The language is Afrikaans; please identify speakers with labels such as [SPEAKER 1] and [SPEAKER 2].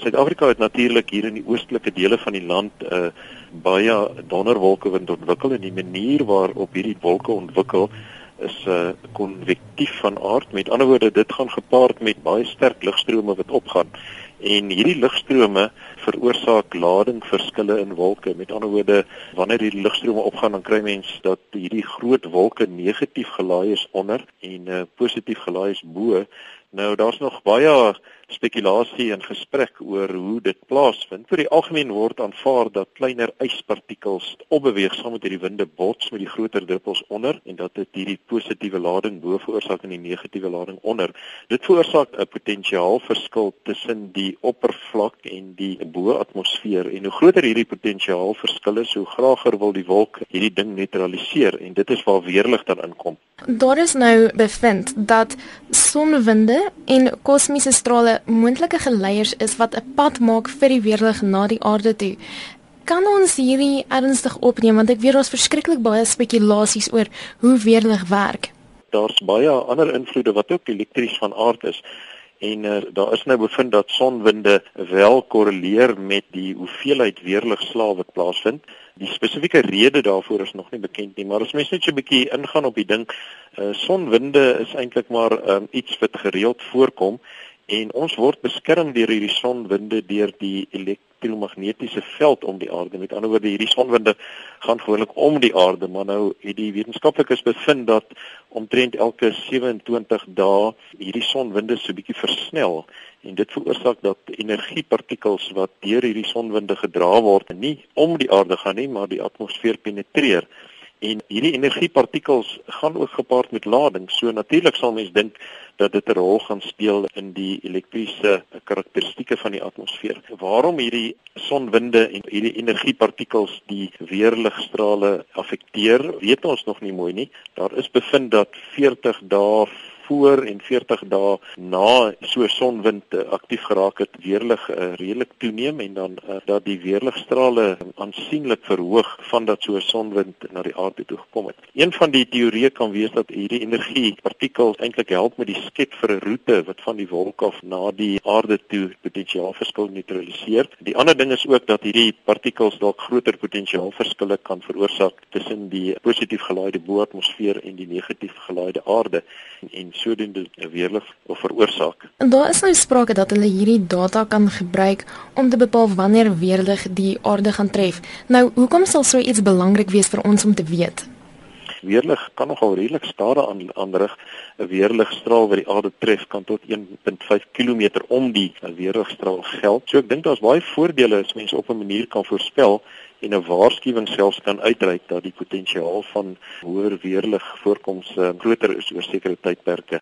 [SPEAKER 1] Suid-Afrika het natuurlik hier in die oostelike dele van die land 'n uh, baie donderwolkewind ontwikkel en die manier waarop hierdie wolke ontwikkel is 'n uh, konvektief van aard. Met ander woorde, dit gaan gepaard met baie sterk lugstrome wat opgaan. En hierdie lugstrome veroorsaak ladingverskille in wolke. Met ander woorde, wanneer hierdie lugstrome opgaan, dan kry mens dat hierdie groot wolke negatief gelaai is onder en uh, positief gelaai is bo. Nou daar's nog baie spekulasie en gesprek oor hoe dit plaasvind. Vir die algemeen word aanvaar dat kleiner yspartikels opbeweeg saam met hierdie winde bots met die groter druppels onder en dat dit hierdie positiewe lading bo veroorsaak en die negatiewe lading onder. Dit veroorsaak 'n potensiaalverskil tussen die oppervlak en die bo-atmosfeer en hoe groter hierdie potensiaalverskil is, hoe graag wil die wolk hierdie ding neutraliseer en dit is waar weerlig dan inkom.
[SPEAKER 2] Daar is nou bevind dat sonwinde en kosmiese strale moontlike geleiers is wat 'n pad maak vir die weerlig na die aarde toe. Kan ons hierdie ernstig opneem want ek weet daar's verskriklik baie spekulasies oor hoe weerlig werk.
[SPEAKER 1] Daar's baie ander invloede wat ook elektries van aard is en uh, daar is nou bevind dat sonwinde wel korreleer met die hoeveelheid weerligslae wat plaasvind. Die spesifieke rede daarvoor is nog nie bekend nie, maar as mens net so 'n bietjie ingaan op die ding, uh, sonwinde is eintlik maar um, iets wat gereeld voorkom en ons word beskerm deur hierdie sonwinde deur die elektromagnetiese veld om die aarde. Met ander woorde, hierdie sonwinde gaan gewoonlik om die aarde, maar nou het die wetenskaplikes bevind dat omtrent elke 27 dae hierdie sonwinde so bietjie versnel en dit veroorsaak dat energiepartikels wat deur hierdie sonwinde gedra word nie om die aarde gaan nie, maar die atmosfeer penetreer en hierdie energiepartikels gaan ook gepaard met lading. So natuurlik sal mens dink dat dit 'n rol gaan speel in die elektriese karakteristikke van die atmosfeer. Waarom hierdie sonwinde en hierdie energiepartikels die weerligstrale affekteer, weet ons nog nie mooi nie. Daar is bevind dat 40 dae voor en 40 dae na so sonwind uh, aktief geraak het, weerlig uh, redelik toeneem en dan uh, dat die weerligstrale aansienlik verhoog van dat so sonwind na die aarde toe gekom het. Een van die teorieë kan wees dat hierdie energie partikels eintlik help met die skep vir 'n roete wat van die wolk af na die aarde toe potensiaalverskil neutraliseer. Die ander ding is ook dat hierdie partikels dalk groter potensiaalverskille kan veroorsaak tussen die positief gelaaide bo-atmosfeer en die negatief gelaaide aarde en, en sodoende weerlig of veroorsaak.
[SPEAKER 2] En daar is nou sprake dat hulle hierdie data kan gebruik om te bepaal wanneer weerlig die aarde gaan tref. Nou, hoekom sal so iets belangrik wees vir ons om te weet?
[SPEAKER 1] Weerlig kan nogal redelik skade aan aanrig. 'n Weerligstraal wat die aarde tref kan tot 1.5 km om die weerligstraal geld. So ek dink daar's baie voordele as mense op 'n manier kan voorspel en 'n waarskuwing selfs kan uitreik dat die potensiaal van hoër weerlig voorkoms uh, groter is oor sekere tydperke.